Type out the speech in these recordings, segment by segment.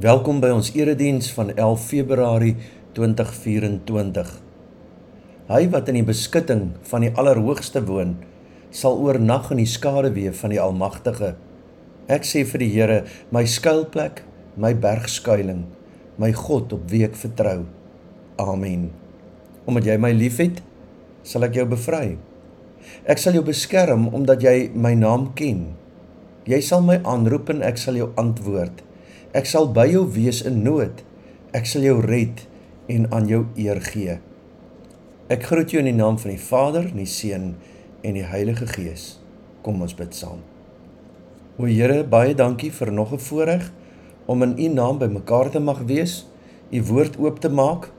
Welkom by ons erediens van 11 Februarie 2024. Hy wat in die beskutting van die Allerhoogste woon, sal oornag in die skaduwee van die Almagtige. Ek sê vir die Here, my skuilplek, my bergskuiling, my God op wie ek vertrou. Amen. Omdat jy my liefhet, sal ek jou bevry. Ek sal jou beskerm omdat jy my naam ken. Jy sal my aanroep en ek sal jou antwoord. Ek sal by jou wees in nood. Ek sal jou red en aan jou eer gee. Ek groet jou in die naam van die Vader, die Seun en die Heilige Gees. Kom ons bid saam. O Here, baie dankie vir nog 'n voorreg om in U naam bymekaar te mag wees, U woord oop te maak,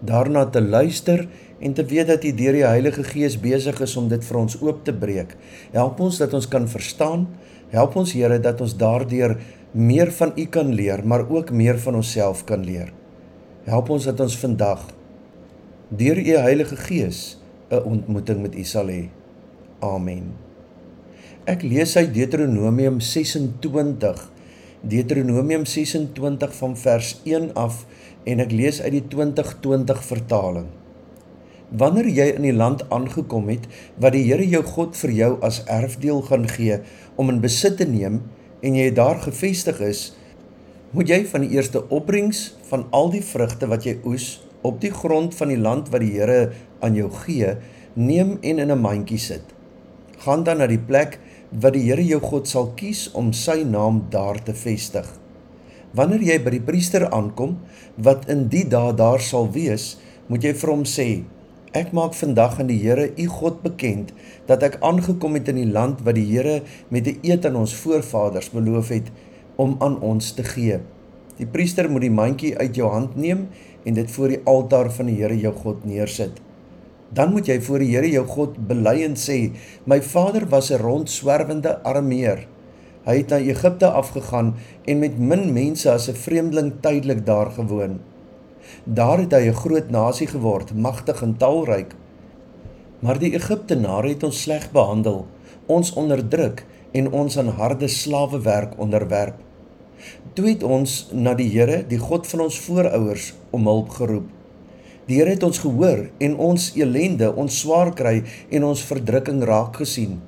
daarna te luister en te weet dat U deur die Heilige Gees besig is om dit vir ons oop te breek. Help ons dat ons kan verstaan. Help ons Here dat ons daardeur meer van U kan leer, maar ook meer van onsself kan leer. Help ons dat ons vandag deur U Heilige Gees 'n ontmoeting met U sal hê. Amen. Ek lees uit Deuteronomium 26. Deuteronomium 26 van vers 1 af en ek lees uit die 2020 vertaling. Wanneer jy in die land aangekom het wat die Here jou God vir jou as erfdeel gaan gee om in besit te neem, en jy daar gevestig is, moet jy van die eerste opbrengs van al die vrugte wat jy oes op die grond van die land wat die Here aan jou gee, neem en in 'n mandjie sit. Gaan dan na die plek wat die Here jou God sal kies om sy naam daar te vestig. Wanneer jy by die priester aankom wat in die dae daar sal wees, moet jy vir hom sê: Ek maak vandag aan die Here u God bekend dat ek aangekom het in die land wat die Here met 'n eed aan ons voorvaders beloof het om aan ons te gee. Die priester moet die mandjie uit jou hand neem en dit voor die altaar van die Here jou God neersit. Dan moet jy voor die Here jou God bely en sê: "My vader was 'n rondswerwende Arameer. Hy het na Egipte afgegaan en met min mense as 'n vreemdeling tydelik daar gewoon." Daar het hy 'n groot nasie geword, magtig en talryk. Maar die Egiptenare het ons sleg behandel, ons onderdruk en ons aan harde slawewerk onderwerp. Toe het ons na die Here, die God van ons voorouers, om hulp geroep. Die Here het ons gehoor en ons elende, ons swaar kry en ons verdrukking raak gesien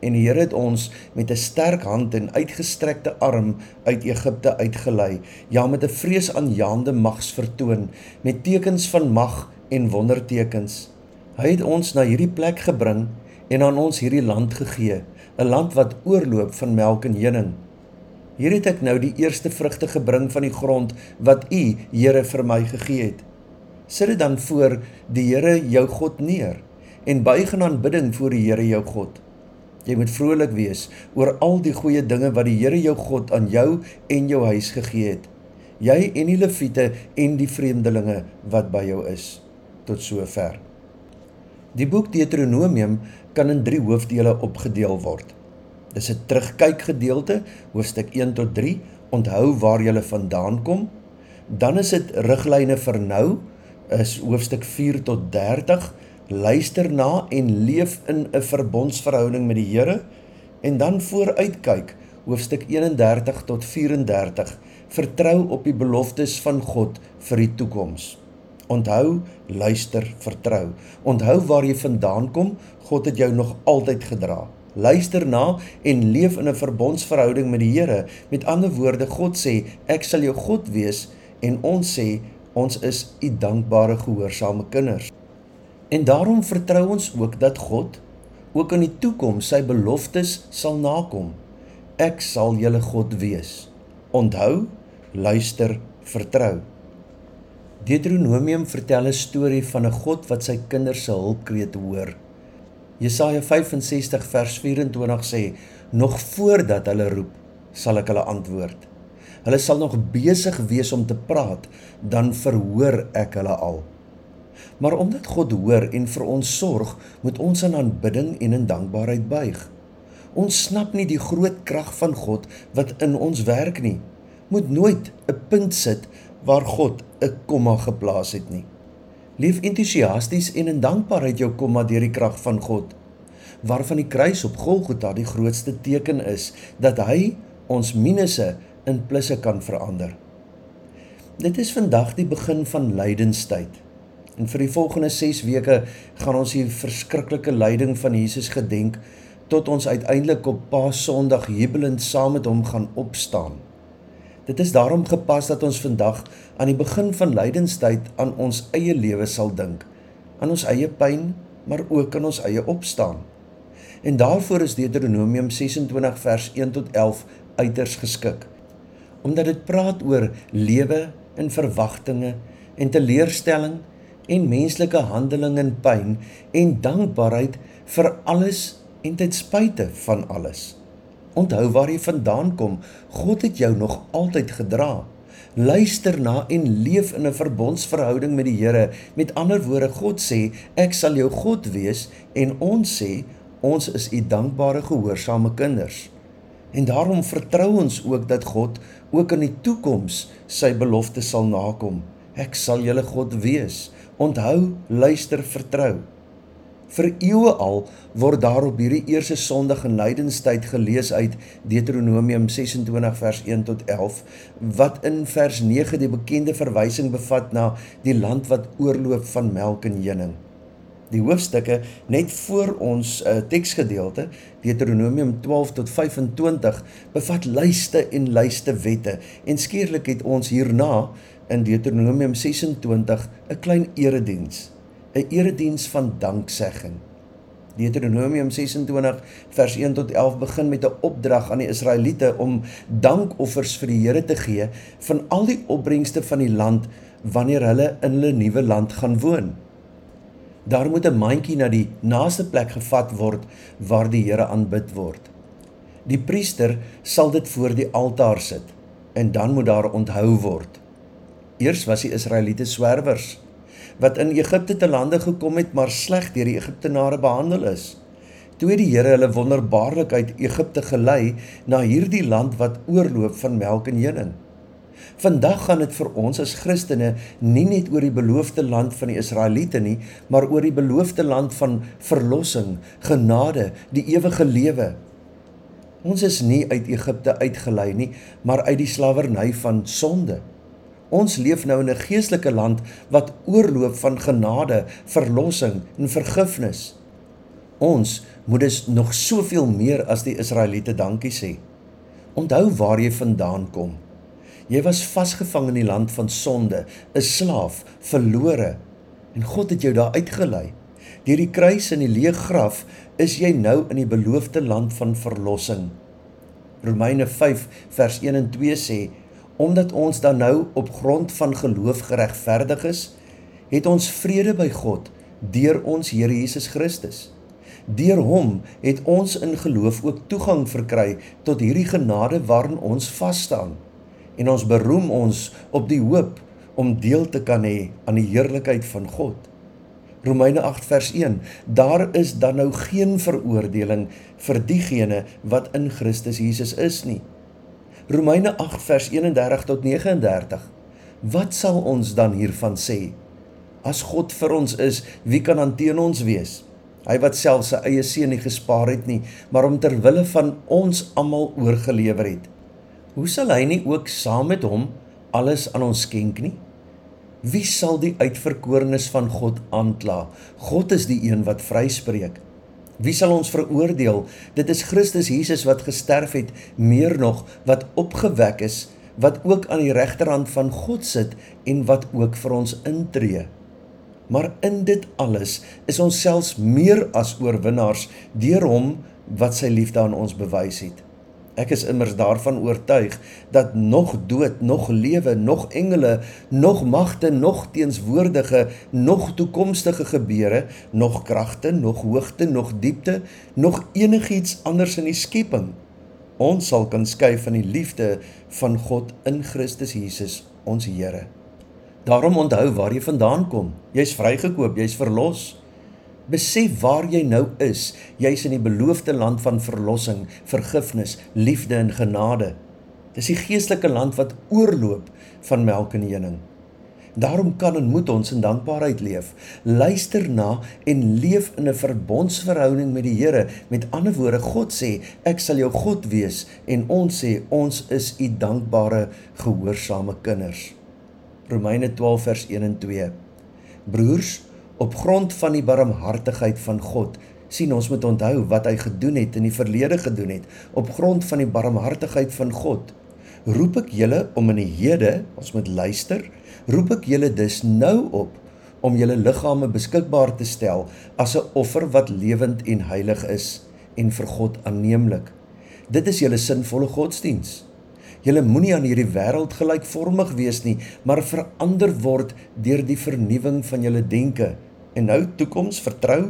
en die Here het ons met 'n sterk hand en uitgestrekte arm uit Egipte uitgelei, ja met 'n vreesaanjaende mags vertoon met tekens van mag en wondertekens. Hy het ons na hierdie plek gebring en aan ons hierdie land gegee, 'n land wat oorloop van melk en honing. Hier het ek nou die eerste vrugte gebring van die grond wat U, Here, vir my gegee het. Sit dit dan voor die Here jou God neer en buig in aanbidding voor die Here jou God. Jy moet vrolik wees oor al die goeie dinge wat die Here jou God aan jou en jou huis gegee het. Jy en die leviete en die vreemdelinge wat by jou is. Tot sover. Die boek Deuteronomium kan in 3 hoofdele opgedeel word. Dis 'n terugkyk gedeelte, hoofstuk 1 tot 3, onthou waar jy vandaan kom. Dan is dit riglyne vir nou, is hoofstuk 4 tot 30 luister na en leef in 'n verbondsverhouding met die Here en dan vooruitkyk hoofstuk 31 tot 34 vertrou op die beloftes van God vir die toekoms onthou luister vertrou. Onthou waar jy vandaan kom God het jou nog altyd gedra. Luister na en leef in 'n verbondsverhouding met die Here met ander woorde God sê ek sal jou God wees en ons sê ons is u dankbare gehoorsame kinders En daarom vertrou ons ook dat God ook in die toekoms sy beloftes sal nakom. Ek sal julle God wees. Onthou, luister, vertrou. Deuteronomium vertel 'n storie van 'n God wat sy kinders se hulpkreet hoor. Jesaja 65 vers 24 sê: "Nog voordat hulle roep, sal ek hulle antwoord. Hulle sal nog besig wees om te praat, dan verhoor ek hulle al." Maar omdat God hoor en vir ons sorg, moet ons in aanbidding en in dankbaarheid buig. Ons snap nie die groot krag van God wat in ons werk nie. Moet nooit 'n punt sit waar God 'n komma geplaas het nie. Leef entoesiasties en in dankbaarheid jou komma deur die krag van God, waarvan die kruis op Golgotha die grootste teken is dat hy ons minusse in plusse kan verander. Dit is vandag die begin van lydenstyd. En vir die volgende 6 weke gaan ons die verskriklike lyding van Jesus gedenk tot ons uiteindelik op Paasondag jubelend saam met hom gaan opstaan. Dit is daarom gepas dat ons vandag aan die begin van lydenstyd aan ons eie lewe sal dink, aan ons eie pyn, maar ook aan ons eie opstaan. En daarvoor is Deuteronomium 26 vers 1 tot 11 uiters geskik. Omdat dit praat oor lewe in verwagtinge en teleurstelling en menslike handeling en pyn en dankbaarheid vir alles en ten spyte van alles. Onthou waar jy vandaan kom. God het jou nog altyd gedra. Luister na en leef in 'n verbondsverhouding met die Here. Met ander woorde, God sê, ek sal jou God wees en ons sê, ons is u dankbare gehoorsame kinders. En daarom vertrou ons ook dat God ook in die toekoms sy belofte sal nakom. Ek sal julle God wees. Onthou, luister, vertrou. Vir eeue al word daar op hierdie eerste Sondag in lydenstyd gelees uit Deuteronomium 26 vers 1 tot 11 wat in vers 9 die bekende verwysing bevat na die land wat oorloop van melk en honing die hoofstukke net voor ons uh, teksgedeelte Deuteronomium 12 tot 25 bevat lyste en lyste wette en skielik het ons hierna in Deuteronomium 26 'n klein erediens 'n erediens van danksegging Deuteronomium 26 vers 1 tot 11 begin met 'n opdrag aan die Israeliete om dankoffers vir die Here te gee van al die opbrengste van die land wanneer hulle in hulle nuwe land gaan woon. Daar moet 'n mandjie na die naaste plek gevat word waar die Here aanbid word. Die priester sal dit voor die altaar sit en dan moet daar onthou word. Eers was die Israeliete swerwers wat in Egipte te lande gekom het maar sleg deur die Egiptenare behandel is. Toe die Here hulle wonderbaarlik uit Egipte gelei na hierdie land wat oorloop van melk en honing. Vandag gaan dit vir ons as Christene nie net oor die beloofde land van die Israeliete nie, maar oor die beloofde land van verlossing, genade, die ewige lewe. Ons is nie uit Egipte uitgelei nie, maar uit die slawerny van sonde. Ons leef nou in 'n geestelike land wat oorloop van genade, verlossing en vergifnis. Ons moet dus nog soveel meer as die Israeliete dankie sê. Onthou waar jy vandaan kom. Jy was vasgevang in die land van sonde, 'n slaaf, verlore. En God het jou daar uitgelei. Deur die kruis en die leë graf is jy nou in die beloofde land van verlossing. Romeine 5 vers 1 en 2 sê: Omdat ons dan nou op grond van geloof geregverdig is, het ons vrede by God deur ons Here Jesus Christus. Deur hom het ons in geloof ook toegang verkry tot hierdie genade waarin ons vas staan en ons beroem ons op die hoop om deel te kan hê aan die heerlikheid van God. Romeine 8 vers 1 Daar is dan nou geen veroordeling vir diegene wat in Christus Jesus is nie. Romeine 8 vers 31 tot 39 Wat sal ons dan hiervan sê? As God vir ons is, wie kan dan teen ons wees? Hy wat self sy eie seun nie gespaar het nie, maar hom ter wille van ons almal oorgelewer het hoe sal hy nie ook saam met hom alles aan ons skenk nie? Wie sal die uitverkorenes van God aankla? God is die een wat vryspreek. Wie sal ons veroordeel? Dit is Christus Jesus wat gesterf het, meer nog wat opgewek is, wat ook aan die regterhand van God sit en wat ook vir ons intree. Maar in dit alles is ons selfs meer as oorwinnaars deur hom wat sy liefde aan ons bewys het. Ek is immers daarvan oortuig dat nog dood, nog lewe, nog engele, nog magte, nog teenswoordige, nog toekomstige gebeure, nog kragte, nog hoogte, nog diepte, nog enigiets anders in die skepping ons sal kan skei van die liefde van God in Christus Jesus, ons Here. Daarom onthou waar jy vandaan kom. Jy's vrygekoop, jy's verlos. Besef waar jy nou is. Jy's in die beloofde land van verlossing, vergifnis, liefde en genade. Dis die geestelike land wat oorloop van melk en honing. Daarom kan en moet ons in dankbaarheid leef. Luister na en leef in 'n verbondsverhouding met die Here. Met ander woorde, God sê, ek sal jou God wees en ons sê ons is u dankbare gehoorsame kinders. Romeine 12 vers 1 en 2. Broers, op grond van die barmhartigheid van God, sien ons moet onthou wat hy gedoen het in die verlede gedoen het, op grond van die barmhartigheid van God. Roep ek julle om in die hede, ons moet luister, roep ek julle dus nou op om julle liggame beskikbaar te stel as 'n offer wat lewend en heilig is en vir God aanneemlik. Dit is julle sinvolle godsdiens. Julle moenie aan hierdie wêreld gelykvormig wees nie, maar verander word deur die vernuwing van julle denke en nou toekoms vertrou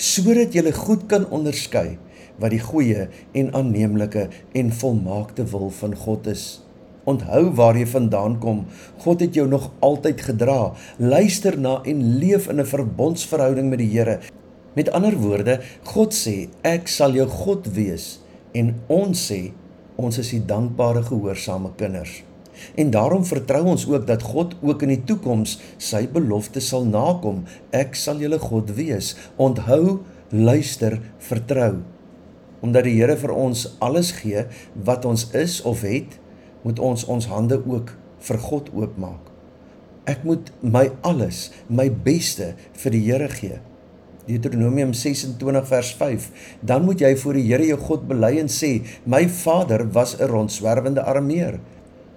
sodat julle goed kan onderskei wat die goeie en aanneemlike en volmaakte wil van God is. Onthou waar jy vandaan kom. God het jou nog altyd gedra. Luister na en leef in 'n verbondsverhouding met die Here. Met ander woorde, God sê, ek sal jou God wees en ons sê, ons is die dankbare gehoorsame kinders. En daarom vertrou ons ook dat God ook in die toekoms sy belofte sal nakom. Ek sal julle God wees. Onthou, luister, vertrou. Omdat die Here vir ons alles gee wat ons is of het, moet ons ons hande ook vir God oopmaak. Ek moet my alles, my beste vir die Here gee. Deuteronomium 26 vers 5. Dan moet jy voor die Here jou God bely en sê: "My vader was 'n rondswerwende armeer."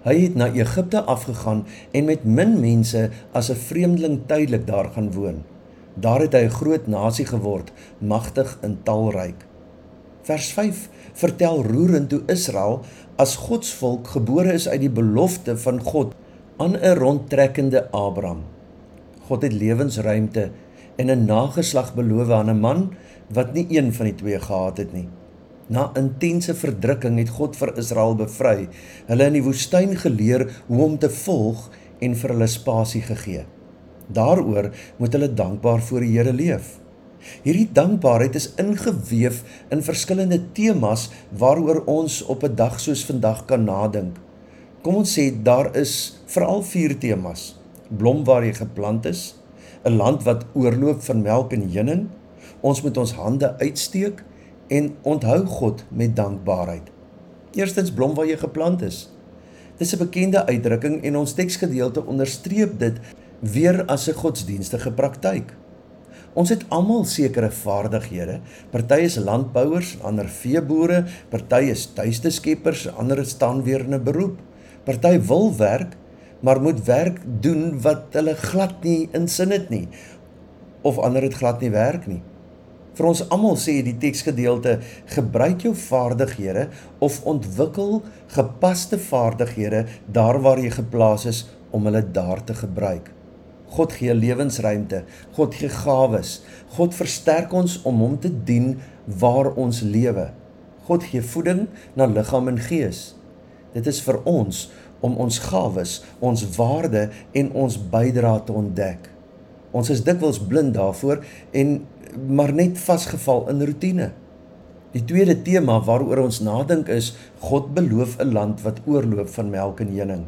Hy het na Egipte afgegaan en met min mense as 'n vreemdeling tydelik daar gaan woon. Daar het hy 'n groot nasie geword, magtig en talryk. Vers 5 vertel roerend hoe Israel as God se volk gebore is uit die belofte van God aan 'n rondtrekkende Abraham. God het lewensruimte en 'n nageslag beloof aan 'n man wat nie een van die twee gehad het nie. Na intense verdrukking het God vir Israel bevry. Hulle in die woestyn geleer hoe om te volg en vir hulle spasie gegee. Daaroor moet hulle dankbaar voor die Here leef. Hierdie dankbaarheid is ingeweef in verskillende temas waaroor ons op 'n dag soos vandag kan nadink. Kom ons sê daar is veral vier temas: blom waar jy geplant is, 'n land wat oorloop van melk en honing, ons moet ons hande uitsteek en onthou God met dankbaarheid. Eerstens blom waar jy geplant is. Dis 'n bekende uitdrukking en ons teksgedeelte onderstreep dit weer as 'n godsdienstige praktyk. Ons het almal sekere vaardighede. Party is landbouers, ander veeboere, party is tuiste skeppers, ander staan weer in 'n beroep. Party wil werk, maar moet werk doen wat hulle glad nie in sin het nie of ander het glad nie werk nie. Vir ons almal sê die teksgedeelte gebruik jou vaardighede of ontwikkel gepaste vaardighede daar waar jy geplaas is om hulle daar te gebruik. God gee lewensruimte, God gee gawes. God versterk ons om hom te dien waar ons lewe. God gee voeding na liggaam en gees. Dit is vir ons om ons gawes, ons waarde en ons bydrae te ontdek. Ons is dikwels blind daarvoor en maar net vasgeval in rotine. Die tweede tema waaroor ons nadink is God beloof 'n land wat oorloop van melk en honing.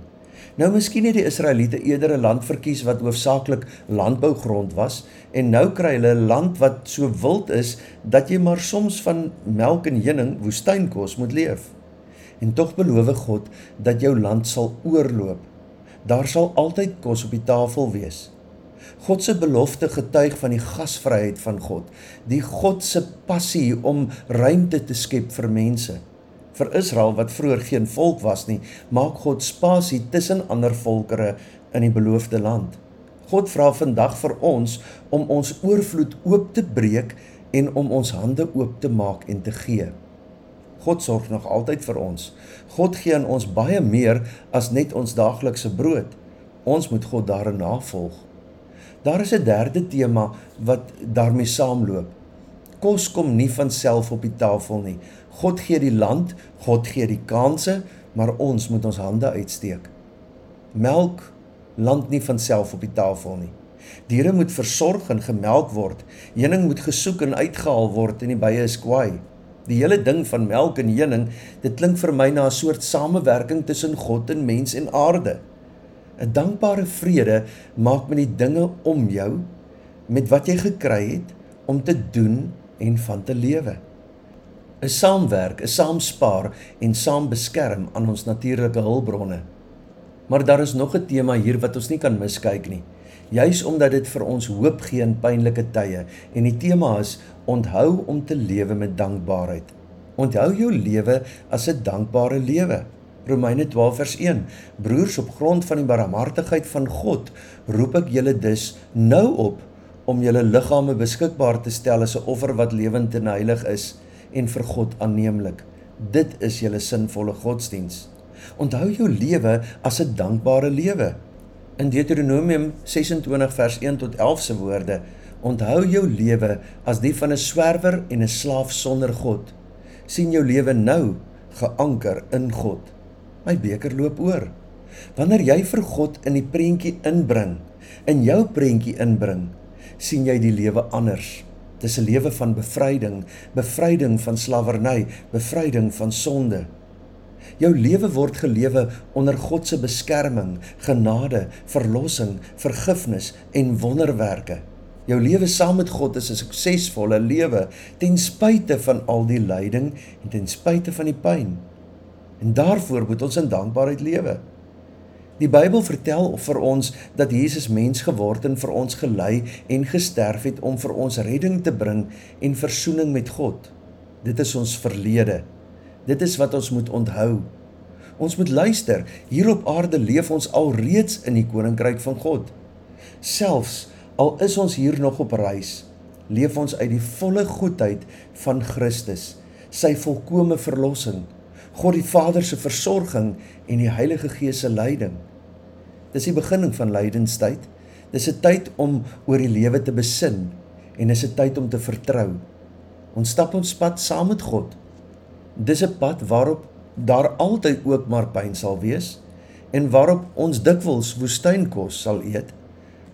Nou miskien het die Israeliete eerder 'n land verkies wat hoofsaaklik landbougrond was en nou kry hulle 'n land wat so wild is dat jy maar soms van melk en honing woestynkos moet leef. En tog beloof God dat jou land sal oorloop. Daar sal altyd kos op die tafel wees. God se belofte getuig van die gasvryheid van God, die God se passie om ruimte te skep vir mense. Vir Israel wat vroeër geen volk was nie, maak God spasie tussen ander volkere in die beloofde land. God vra vandag vir ons om ons oorvloed oop te breek en om ons hande oop te maak en te gee. God sorg nog altyd vir ons. God gee aan ons baie meer as net ons daaglikse brood. Ons moet God daarin navolg. Daar is 'n derde tema wat daarmee saamloop. Kos kom nie van self op die tafel nie. God gee die land, God gee die kansse, maar ons moet ons hande uitsteek. Melk land nie van self op die tafel nie. Diere moet versorg en gemelk word. Heuning moet gesoek en uitgehaal word en die bye is kwaai. Die hele ding van melk en heuning, dit klink vir my na 'n soort samewerking tussen God en mens en aarde. 'n Dankbare vrede maak met die dinge om jou met wat jy gekry het om te doen en van te lewe. 'n Saamwerk, 'n saamspaar en saam beskerm aan ons natuurlike hulpbronne. Maar daar is nog 'n tema hier wat ons nie kan miskyk nie. Juis omdat dit vir ons hoop gee in pynlike tye en die tema is onthou om te lewe met dankbaarheid. Onthou jou lewe as 'n dankbare lewe. Romeine 12 vers 1. Broers, op grond van die barmhartigheid van God, roep ek julle dus nou op om julle liggame beskikbaar te stel as 'n offer wat lewend en heilig is en vir God aanneemlik. Dit is julle sinvolle godsdiens. Onthou jou lewe as 'n dankbare lewe. In Deuteronomium 26 vers 1 tot 11 se woorde: Onthou jou lewe as die van 'n swerwer en 'n slaaf sonder God. sien jou lewe nou geanker in God. My beker loop oor. Wanneer jy vir God in die prentjie inbring, in jou prentjie inbring, sien jy die lewe anders. Dis 'n lewe van bevryding, bevryding van slawerny, bevryding van sonde. Jou lewe word gelewe onder God se beskerming, genade, verlossing, vergifnis en wonderwerke. Jou lewe saam met God is 'n suksesvolle lewe ten spyte van al die lyding en ten spyte van die pyn. En daarvoor moet ons in dankbaarheid lewe. Die Bybel vertel vir ons dat Jesus mens geword en vir ons gelei en gesterf het om vir ons redding te bring en verzoening met God. Dit is ons verlede. Dit is wat ons moet onthou. Ons moet luister. Hier op aarde leef ons alreeds in die koninkryk van God. Selfs al is ons hier nog op reis, leef ons uit die volle goedheid van Christus, sy volkomme verlossing God die Vader se versorging en die Heilige Gees se leiding. Dis die beginning van lydenstyd. Dis 'n tyd om oor die lewe te besin en dis 'n tyd om te vertrou. Ons stap ons pad saam met God. Dis 'n pad waarop daar altyd ook maar pyn sal wees en waarop ons dikwels woestynkos sal eet.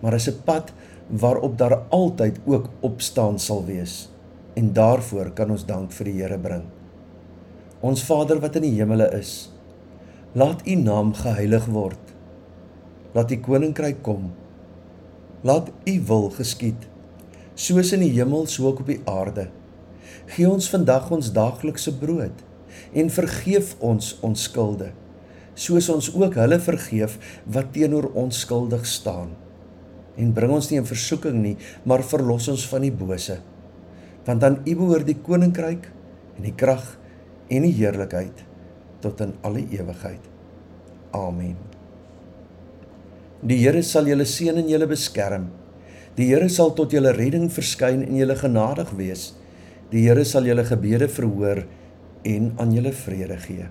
Maar is 'n pad waarop daar altyd ook opstaan sal wees. En daarvoor kan ons dank vir die Here bring. Ons Vader wat in die hemele is, laat U naam geheilig word. Laat U koninkryk kom. Laat U wil geskied, soos in die hemel so ook op die aarde. Gee ons vandag ons daaglikse brood en vergeef ons ons skulde, soos ons ook hulle vergeef wat teenoor ons skuldig staan. En bring ons nie in versoeking nie, maar verlos ons van die bose. Want aan U behoort die koninkryk en die krag en die heerlikheid tot in alle ewigheid. Amen. Die Here sal julle seën en julle beskerm. Die Here sal tot julle redding verskyn en julle genadig wees. Die Here sal julle gebede verhoor en aan julle vrede gee.